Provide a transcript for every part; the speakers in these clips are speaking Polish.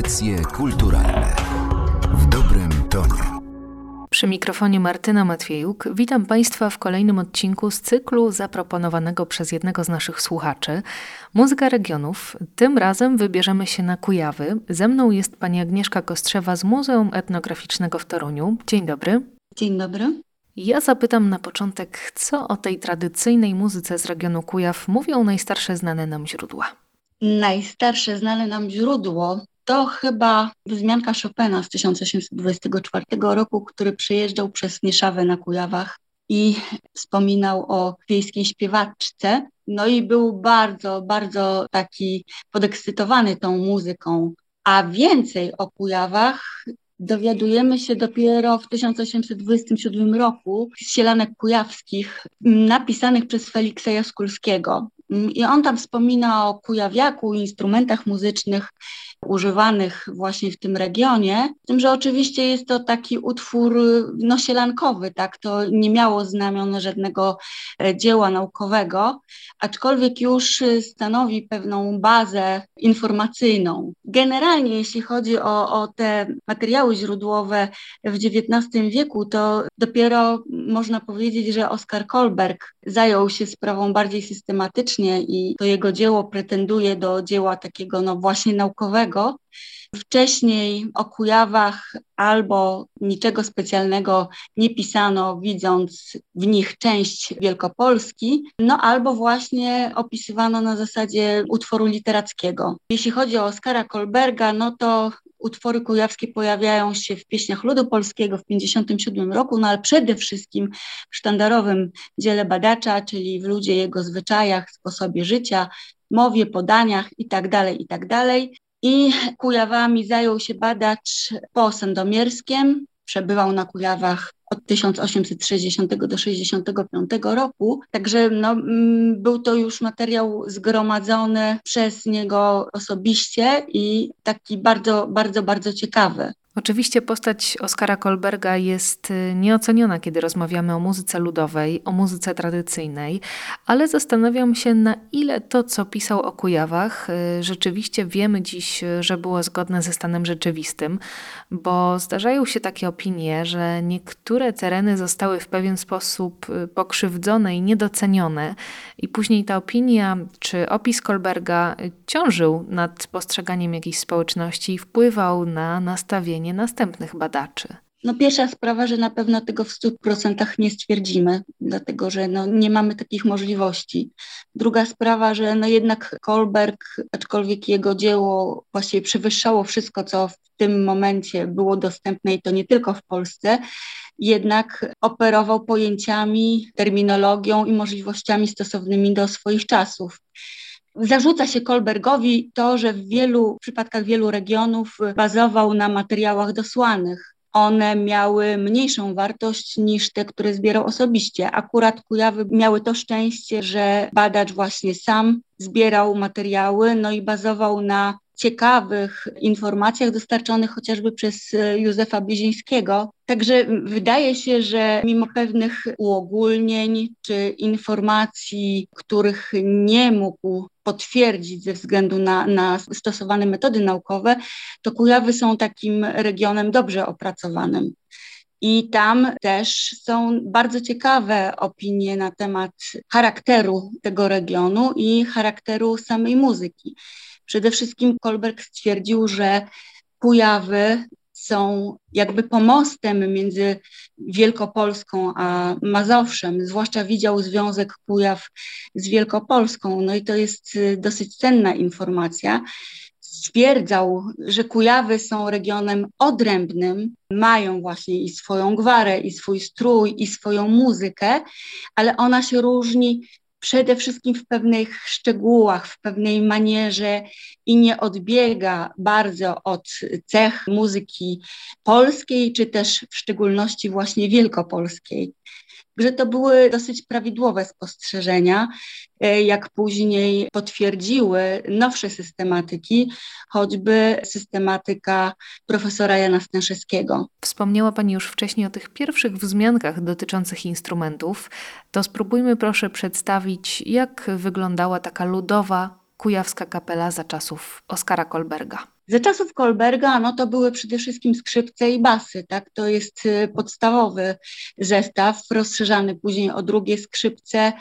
Audycje kulturalne w dobrym tonie. Przy mikrofonie Martyna Matwiejuk witam Państwa w kolejnym odcinku z cyklu zaproponowanego przez jednego z naszych słuchaczy Muzyka regionów. Tym razem wybierzemy się na Kujawy. Ze mną jest pani Agnieszka Kostrzewa z Muzeum Etnograficznego w Toruniu. Dzień dobry. Dzień dobry. Ja zapytam na początek, co o tej tradycyjnej muzyce z regionu Kujaw mówią najstarsze znane nam źródła. Najstarsze znane nam źródło to chyba wzmianka Chopina z 1824 roku, który przyjeżdżał przez Nieszawę na Kujawach i wspominał o wiejskiej śpiewaczce. No i był bardzo, bardzo taki podekscytowany tą muzyką. A więcej o Kujawach dowiadujemy się dopiero w 1827 roku z Sielanek Kujawskich, napisanych przez Feliksa Jaskulskiego. I on tam wspomina o kujawiaku, instrumentach muzycznych używanych właśnie w tym regionie, z tym, że oczywiście jest to taki utwór no, sielankowy, tak, to nie miało znamion żadnego e, dzieła naukowego, aczkolwiek już stanowi pewną bazę informacyjną. Generalnie jeśli chodzi o, o te materiały źródłowe w XIX wieku, to dopiero można powiedzieć, że Oskar Kolberg zajął się sprawą bardziej systematycznie i to jego dzieło pretenduje do dzieła takiego no właśnie naukowego. Wcześniej o Kujawach albo niczego specjalnego nie pisano, widząc w nich część Wielkopolski, no albo właśnie opisywano na zasadzie utworu literackiego. Jeśli chodzi o Oskara Kolberga, no to utwory kujawskie pojawiają się w pieśniach ludu polskiego w 1957 roku, no ale przede wszystkim w sztandarowym dziele badacza, czyli w ludzie, jego zwyczajach, sposobie życia, mowie, podaniach itd., tak itd. I Kujawami zajął się badacz po Sandomierskiem, przebywał na Kujawach od 1860 do 65 roku. Także no, mm, był to już materiał zgromadzony przez niego osobiście i taki bardzo, bardzo, bardzo ciekawy. Oczywiście postać Oskara Kolberga jest y, nieoceniona, kiedy rozmawiamy o muzyce ludowej, o muzyce tradycyjnej, ale zastanawiam się, na ile to, co pisał o Kujawach, y, rzeczywiście wiemy dziś, y, że było zgodne ze stanem rzeczywistym, bo zdarzają się takie opinie, że niektóre tereny zostały w pewien sposób pokrzywdzone i niedocenione, i później ta opinia czy opis Kolberga ciążył nad postrzeganiem jakiejś społeczności i wpływał na nastawienie następnych badaczy? No pierwsza sprawa, że na pewno tego w 100% nie stwierdzimy, dlatego że no, nie mamy takich możliwości. Druga sprawa, że no jednak Kolberg, aczkolwiek jego dzieło właściwie przewyższało wszystko, co w tym momencie było dostępne i to nie tylko w Polsce, jednak operował pojęciami, terminologią i możliwościami stosownymi do swoich czasów. Zarzuca się Kolbergowi to, że w wielu przypadkach wielu regionów bazował na materiałach dosłanych. One miały mniejszą wartość niż te, które zbierał osobiście. Akurat Kujawy miały to szczęście, że badacz właśnie sam zbierał materiały, no i bazował na ciekawych informacjach dostarczonych chociażby przez e, Józefa Bizińskiego. Także wydaje się, że mimo pewnych uogólnień czy informacji, których nie mógł potwierdzić ze względu na, na stosowane metody naukowe, to Kujawy są takim regionem dobrze opracowanym. I tam też są bardzo ciekawe opinie na temat charakteru tego regionu i charakteru samej muzyki. Przede wszystkim Kolberg stwierdził, że Kujawy są jakby pomostem między Wielkopolską a Mazowszem, zwłaszcza widział związek Kujaw z Wielkopolską. No i to jest y, dosyć cenna informacja. Stwierdzał, że Kujawy są regionem odrębnym, mają właśnie i swoją gwarę, i swój strój, i swoją muzykę, ale ona się różni przede wszystkim w pewnych szczegółach, w pewnej manierze i nie odbiega bardzo od cech muzyki polskiej, czy też w szczególności właśnie wielkopolskiej że to były dosyć prawidłowe spostrzeżenia, e, jak później potwierdziły nowsze systematyki, choćby systematyka profesora Jana Stęszewskiego. Wspomniała Pani już wcześniej o tych pierwszych wzmiankach dotyczących instrumentów. To spróbujmy proszę przedstawić, jak wyglądała taka ludowa kujawska kapela za czasów Oskara Kolberga? Za czasów Kolberga no to były przede wszystkim skrzypce i basy, tak? To jest y, podstawowy zestaw, rozszerzany później o drugie skrzypce.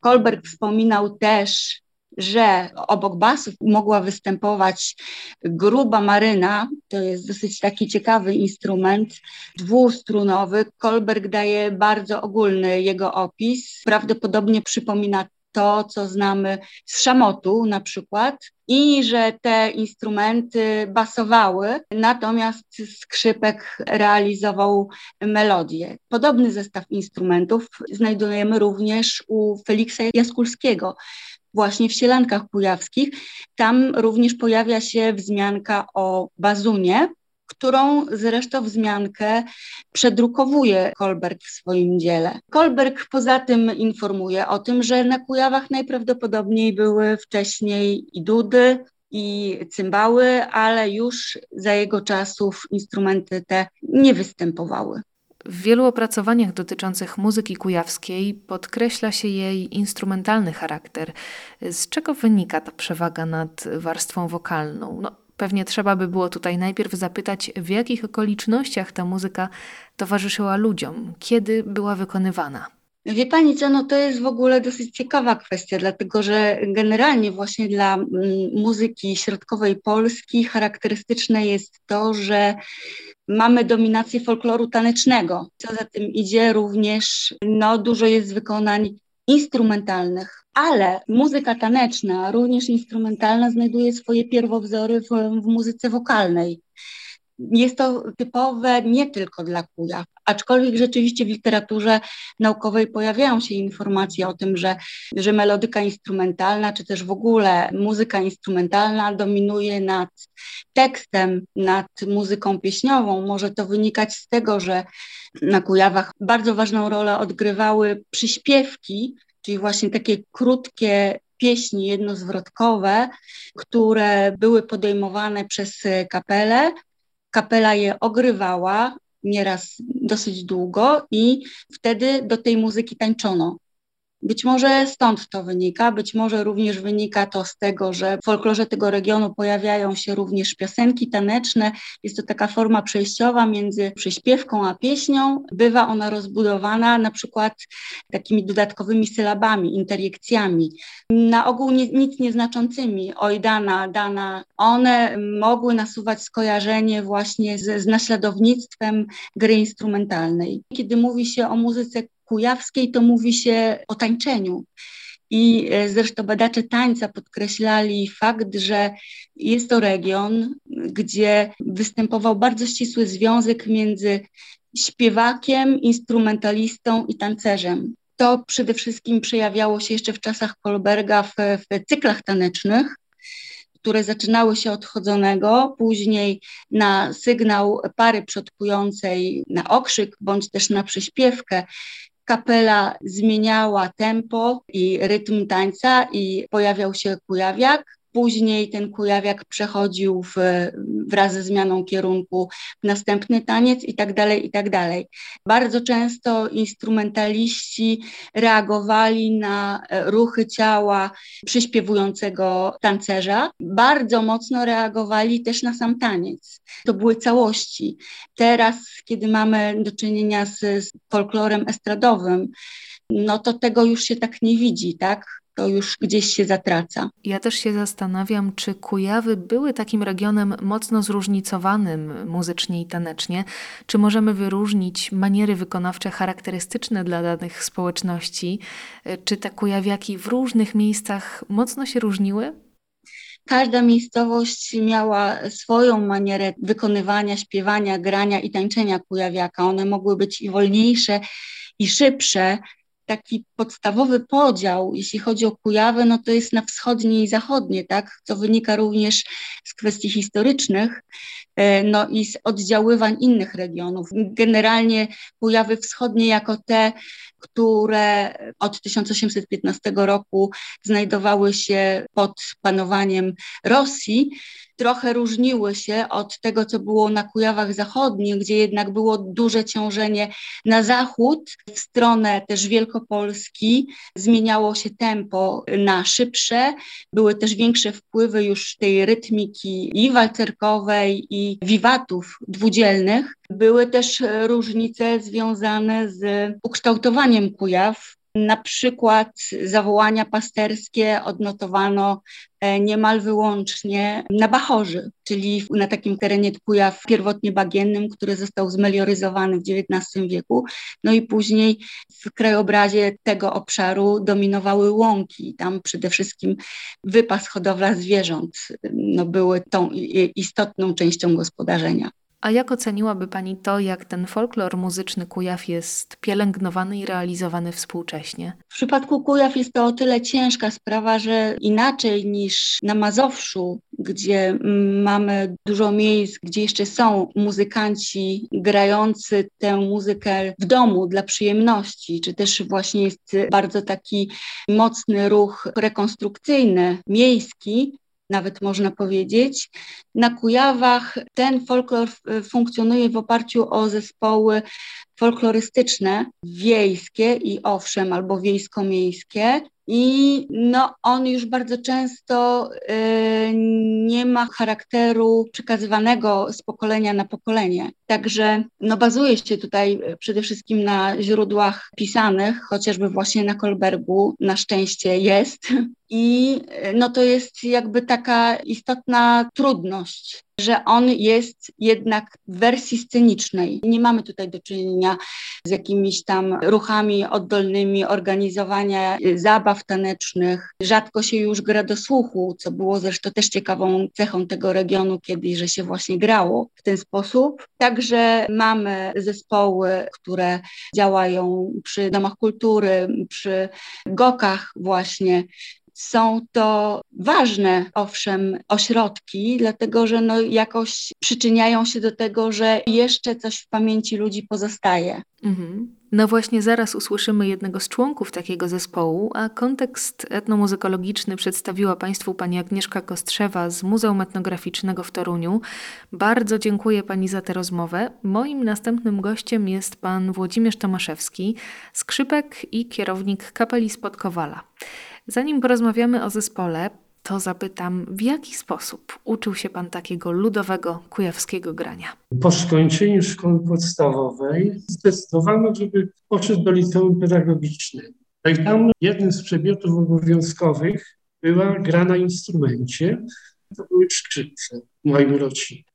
Kolberg wspominał też że obok basów mogła występować gruba maryna, to jest dosyć taki ciekawy instrument, dwustrunowy. Kolberg daje bardzo ogólny jego opis, prawdopodobnie przypomina to, co znamy z szamotu na przykład, i że te instrumenty basowały, natomiast skrzypek realizował melodię. Podobny zestaw instrumentów znajdujemy również u Feliksa Jaskulskiego, właśnie w Sielankach Kujawskich. Tam również pojawia się wzmianka o bazunie, którą zresztą wzmiankę przedrukowuje Kolberg w swoim dziele. Kolberg poza tym informuje o tym, że na Kujawach najprawdopodobniej były wcześniej i dudy, i cymbały, ale już za jego czasów instrumenty te nie występowały. W wielu opracowaniach dotyczących muzyki kujawskiej podkreśla się jej instrumentalny charakter. Z czego wynika ta przewaga nad warstwą wokalną? No, pewnie trzeba by było tutaj najpierw zapytać, w jakich okolicznościach ta muzyka towarzyszyła ludziom, kiedy była wykonywana. Wie Pani co, no to jest w ogóle dosyć ciekawa kwestia, dlatego że generalnie właśnie dla mm, muzyki środkowej Polski charakterystyczne jest to, że mamy dominację folkloru tanecznego. Co za tym idzie również, no dużo jest wykonań instrumentalnych, ale muzyka taneczna, również instrumentalna, znajduje swoje pierwowzory w, w muzyce wokalnej. Jest to typowe nie tylko dla Kujaw, aczkolwiek rzeczywiście w literaturze naukowej pojawiają się informacje o tym, że, że melodyka instrumentalna, czy też w ogóle muzyka instrumentalna dominuje nad tekstem, nad muzyką pieśniową. Może to wynikać z tego, że na Kujawach bardzo ważną rolę odgrywały przyśpiewki, czyli właśnie takie krótkie pieśni jednozwrotkowe, które były podejmowane przez kapelę kapela je ogrywała, nieraz dosyć długo, i wtedy do tej muzyki tańczono. Być może stąd to wynika, być może również wynika to z tego, że w folklorze tego regionu pojawiają się również piosenki taneczne. Jest to taka forma przejściowa między przyśpiewką a pieśnią. Bywa ona rozbudowana na przykład takimi dodatkowymi sylabami, interjekcjami, na ogół nie, nic nieznaczącymi. Oj, dana, dana. One mogły nasuwać skojarzenie właśnie z, z naśladownictwem gry instrumentalnej. Kiedy mówi się o muzyce kujawskiej to mówi się o tańczeniu. I e, zresztą badacze tańca podkreślali fakt, że jest to region, gdzie występował bardzo ścisły związek między śpiewakiem, instrumentalistą i tancerzem. To przede wszystkim przejawiało się jeszcze w czasach Kolberga w, w cyklach tanecznych, które zaczynały się od chodzonego, później na sygnał pary przodkującej, na okrzyk bądź też na przyśpiewkę kapela zmieniała tempo i rytm tańca i pojawiał się kujawiak. Później ten kujawiak przechodził w, wraz ze zmianą kierunku w następny taniec i tak dalej, i tak dalej. Bardzo często instrumentaliści reagowali na e, ruchy ciała przyśpiewującego tancerza. Bardzo mocno reagowali też na sam taniec. To były całości. Teraz, kiedy mamy do czynienia z, z folklorem estradowym, no to tego już się tak nie widzi, tak? To już gdzieś się zatraca. Ja też się zastanawiam, czy Kujawy były takim regionem mocno zróżnicowanym muzycznie i tanecznie, czy możemy wyróżnić maniery wykonawcze charakterystyczne dla danych społeczności, czy te kujawiaki w różnych miejscach mocno się różniły? Każda miejscowość miała swoją manierę wykonywania, śpiewania, grania i tańczenia kujawiaka. One mogły być i wolniejsze, i szybsze, taki podstawowy podział, jeśli chodzi o Kujawę, no to jest na wschodnie i zachodnie, tak, co wynika również z kwestii historycznych. E, no i z oddziaływań innych regionów. Generalnie Kujawy Wschodnie jako te, które od 1815 roku znajdowały się pod panowaniem Rosji, trochę różniły się od tego, co było na Kujawach Zachodnich, gdzie jednak było duże ciążenie na zachód, w stronę też Wielkopolski. Zmieniało się tempo na szybsze, były też większe wpływy już tej rytmiki i walcerkowej, i wiwatów dwudzielnych. Były też różnice związane z ukształtowaniem Kujaw, na przykład zawołania pasterskie odnotowano e, niemal wyłącznie na Bachorzy, czyli na takim terenie Kujaw pierwotnie bagiennym, który został zmelioryzowany w XIX wieku. No i później w krajobrazie tego obszaru dominowały łąki. Tam przede wszystkim wypas, hodowla zwierząt no, były tą istotną częścią gospodarzenia. A jak oceniłaby Pani to, jak ten folklor muzyczny Kujaw jest pielęgnowany i realizowany współcześnie? W przypadku Kujaw jest to o tyle ciężka sprawa, że inaczej niż na Mazowszu, gdzie mm, mamy dużo miejsc, gdzie jeszcze są muzykanci grający tę muzykę w domu dla przyjemności, czy też właśnie jest bardzo taki mocny ruch rekonstrukcyjny, miejski, nawet można powiedzieć. Na Kujawach ten folklor funkcjonuje w oparciu o zespoły folklorystyczne, wiejskie i owszem, albo wiejsko-miejskie. I no, on już bardzo często y, nie ma charakteru przekazywanego z pokolenia na pokolenie. Także no, bazuje się tutaj przede wszystkim na źródłach pisanych, chociażby właśnie na Kolbergu na szczęście jest. I no, to jest jakby taka istotna trudność że on jest jednak w wersji scenicznej. Nie mamy tutaj do czynienia z jakimiś tam ruchami oddolnymi, organizowania zabaw tanecznych. Rzadko się już gra do słuchu, co było zresztą też ciekawą cechą tego regionu kiedyś, że się właśnie grało w ten sposób. Także mamy zespoły, które działają przy domach kultury, przy gokach właśnie, są to ważne, owszem, ośrodki, dlatego że no jakoś przyczyniają się do tego, że jeszcze coś w pamięci ludzi pozostaje. Mhm. No właśnie zaraz usłyszymy jednego z członków takiego zespołu, a kontekst etnomuzykologiczny przedstawiła Państwu pani Agnieszka Kostrzewa z Muzeum Etnograficznego w Toruniu. Bardzo dziękuję Pani za tę rozmowę. Moim następnym gościem jest Pan Włodzimierz Tomaszewski, skrzypek i kierownik kapeli Spodkowala. Zanim porozmawiamy o zespole, to zapytam, w jaki sposób uczył się Pan takiego ludowego kujawskiego grania? Po skończeniu szkoły podstawowej zdecydowano, żeby poszedł do liceum pedagogicznego. No i tam jednym z przedmiotów obowiązkowych była gra na instrumencie, to były skrzypce w moim roczniku.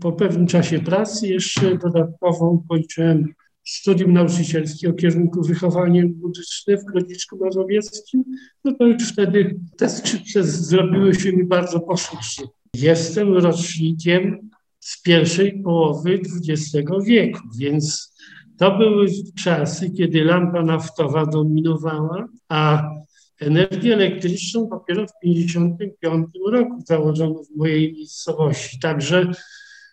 Po pewnym czasie pracy jeszcze dodatkowo kończyłem studium nauczycielskie o kierunku wychowanie muzyczne w Grodzisku Mazowieckim, no to już wtedy te skrzypce zrobiły się mi bardzo poszlicznie. Jestem rocznikiem z pierwszej połowy XX wieku, więc to były czasy, kiedy lampa naftowa dominowała, a energię elektryczną dopiero w 1955 roku założono w mojej miejscowości. Także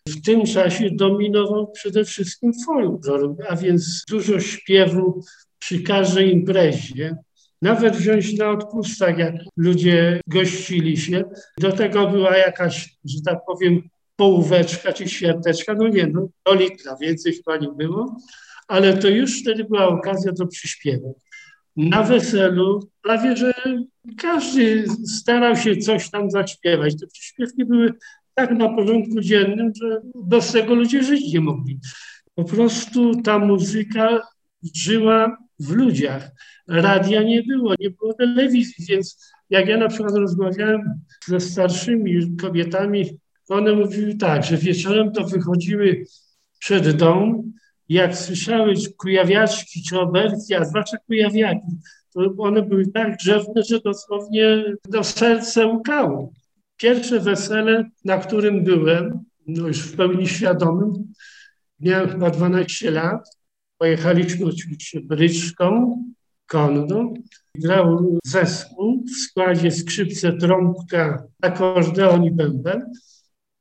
w tym czasie dominował przede wszystkim folklor, a więc dużo śpiewu przy każdej imprezie. Nawet wziąć na odpustach, jak ludzie gościli się. Do tego była jakaś, że tak powiem, połóweczka czy świateczka. No nie, no do litra, więcej chyba nie było, ale to już wtedy była okazja do przyśpiewu. Na weselu prawie, że każdy starał się coś tam zaśpiewać. Te przyśpiewki były tak na porządku dziennym, że bez tego ludzie żyć nie mogli. Po prostu ta muzyka żyła w ludziach. Radia nie było, nie było telewizji, więc jak ja na przykład rozmawiałem ze starszymi kobietami, one mówiły tak, że wieczorem to wychodziły przed dom, jak słyszały kujawiaczki czy oberki, a zwłaszcza kujawiaki, to one były tak drzewne, że dosłownie do serca łkało. Pierwsze wesele, na którym byłem, no już w pełni świadomym, miałem chyba 12 lat. Pojechaliśmy oczywiście bryczką, konną. Grał zespół w składzie skrzypce, trąbka, akordeon i bęben.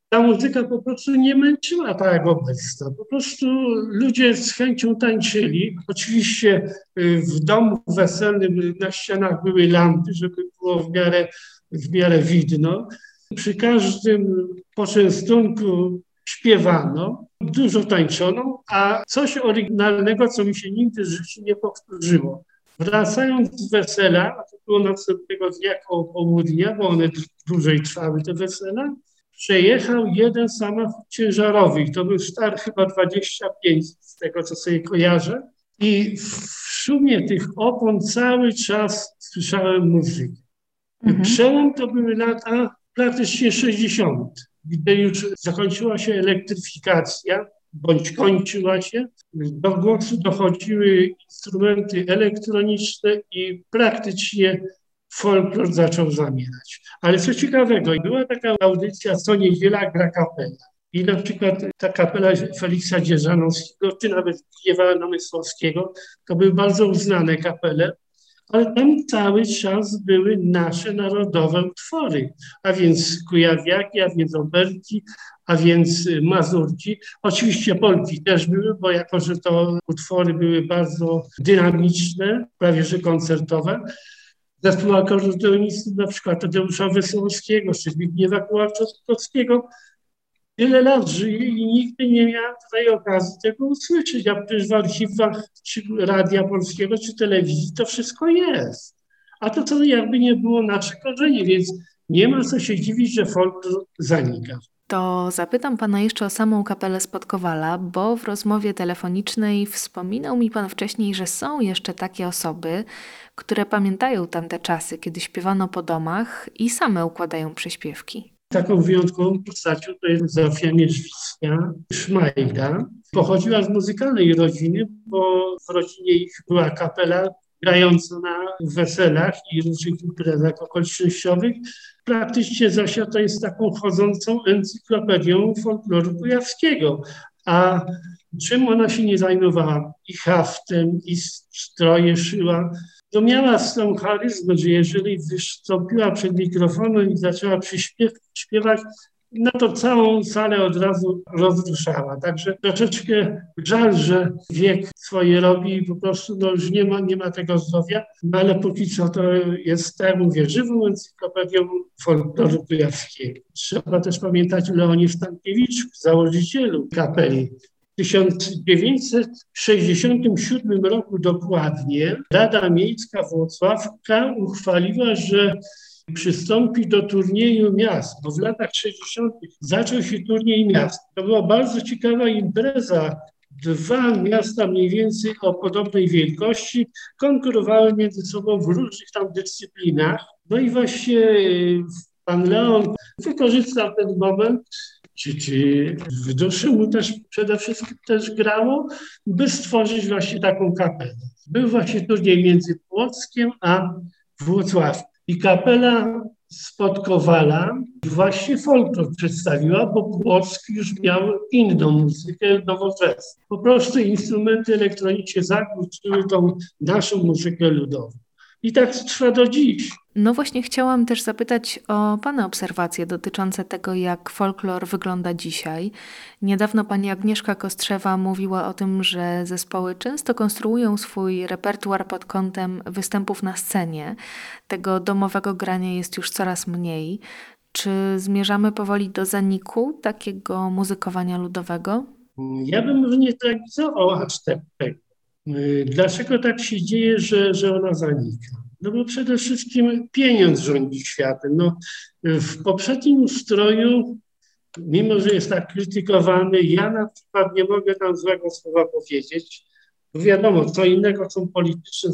Ta muzyka po prostu nie męczyła tak jak obecna. Po prostu ludzie z chęcią tańczyli. Oczywiście y, w domu weselnym na ścianach były lampy, żeby było w miarę, w miarę widno. Przy każdym poczęstunku śpiewano, dużo tańczono, a coś oryginalnego, co mi się nigdy w życiu nie powtórzyło. Wracając z wesela, a to było następnego dnia koło południa, bo one dłużej trwały te wesela, przejechał jeden samochód ciężarowy to był stary chyba 25 z tego, co sobie kojarzę. I w szumie tych opon cały czas słyszałem muzykę. Mhm. Przełom to były lata praktycznie 60., gdy już zakończyła się elektryfikacja, bądź kończyła się. Do głosu dochodziły instrumenty elektroniczne i praktycznie folklor zaczął zamierać. Ale co ciekawego, była taka audycja co niedziela gra kapela. I na przykład ta kapela Feliksa Dzierżanowskiego, czy nawet Kiewa Namysłowskiego, to były bardzo uznane kapele, ale tam cały czas były nasze narodowe utwory, a więc Kujawiaki, a więc Oberki, a więc Mazurki. Oczywiście Polki też były, bo jako, że to utwory były bardzo dynamiczne, prawie że koncertowe, zespół akordeonistów, na przykład Tadeusza Wesołowskiego czy Zbigniewa Kułaczowskiego, tyle lat żyje i nigdy nie miałem tutaj okazji tego usłyszeć, a przecież w archiwach czy Radia Polskiego, czy telewizji to wszystko jest. A to co jakby nie było nasze korzenie, więc nie ma co się dziwić, że folk zanika. To zapytam pana jeszcze o samą kapelę Spodkowala, bo w rozmowie telefonicznej wspominał mi pan wcześniej, że są jeszcze takie osoby, które pamiętają tamte czasy, kiedy śpiewano po domach i same układają przyśpiewki. Taką wyjątkową postacią to jest Zofia Mierzwicka Szmajda. Pochodziła z muzykalnej rodziny, bo w rodzinie ich była kapela grająca na weselach i różnych imprezach okolicznościowych. Praktycznie Zosia to jest taką chodzącą encyklopedią folkloru kujawskiego. A czym ona się nie zajmowała? I haftem, i stroje szyła, to miała z tą charyzmę, że jeżeli wystąpiła przed mikrofonem i zaczęła śpiewać, no to całą salę od razu rozruszała. Także troszeczkę żal, że wiek swoje robi i po prostu no, już nie ma, nie ma tego zdrowia, no, ale póki co to jest, tak mówię, żywą encyklopedią folkloru kujawskiego. Trzeba też pamiętać o Leonie Stankiewiczu, założycielu kapeli. W 1967 roku dokładnie Rada Miejska Włocławka uchwaliła, że przystąpi do turnieju miast, bo w latach 60. zaczął się turniej miast. To była bardzo ciekawa impreza. Dwa miasta mniej więcej o podobnej wielkości konkurowały między sobą w różnych tam dyscyplinach. No i właśnie pan Leon wykorzystał ten moment czy, czy w duszy mu też przede wszystkim też grało, by stworzyć właśnie taką kapelę. Był właśnie turniej między Płockiem a Włocławkiem. I kapela spod Kowala właśnie folklor przedstawiła, bo Płock już miał inną muzykę nowoczesną. Po prostu instrumenty elektroniczne zakłóciły tą naszą muzykę ludową. I tak trwa do dziś. No właśnie chciałam też zapytać o Pana obserwacje dotyczące tego, jak folklor wygląda dzisiaj. Niedawno Pani Agnieszka Kostrzewa mówiła o tym, że zespoły często konstruują swój repertuar pod kątem występów na scenie. Tego domowego grania jest już coraz mniej. Czy zmierzamy powoli do zaniku takiego muzykowania ludowego? Ja bym nie tragizował aż tego. Dlaczego tak się dzieje, że, że ona zanika? No bo przede wszystkim pieniądz rządzi światem. No, w poprzednim ustroju, mimo że jest tak krytykowany, ja na przykład nie mogę tam złego słowa powiedzieć. Bo wiadomo, co innego są polityczne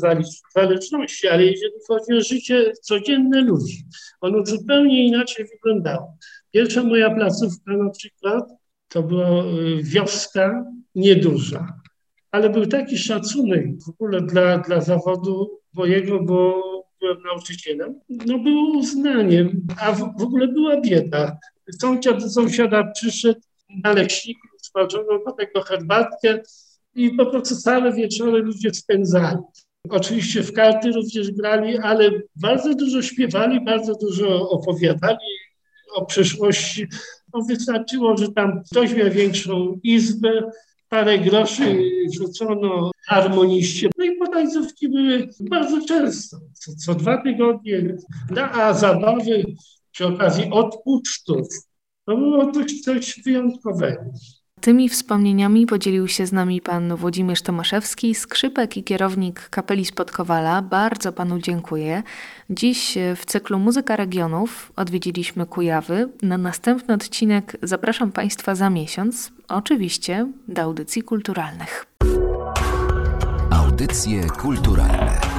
zależności, ale jeżeli chodzi o życie codzienne ludzi, ono zupełnie inaczej wyglądało. Pierwsza moja placówka na przykład to była y, wioska nieduża ale był taki szacunek w ogóle dla, dla zawodu mojego, bo byłem nauczycielem, no było uznaniem, a w, w ogóle była bieda. Sąsiad do sąsiada przyszedł na leśniku, smażoną do tego herbatkę i po prostu całe wieczory ludzie spędzali. Oczywiście w karty również grali, ale bardzo dużo śpiewali, bardzo dużo opowiadali o przeszłości to wystarczyło, że tam ktoś miał większą izbę, parę groszy rzucono harmoniście. No i potańcówki były bardzo często, co, co dwa tygodnie. No, a zabawy przy okazji odpucztów, to było coś, coś wyjątkowego. Tymi wspomnieniami podzielił się z nami pan Włodzimierz Tomaszewski, skrzypek i kierownik kapeli Spodkowala. Bardzo panu dziękuję. Dziś w cyklu Muzyka Regionów odwiedziliśmy Kujawy. Na następny odcinek zapraszam państwa za miesiąc, oczywiście do audycji kulturalnych. Audycje kulturalne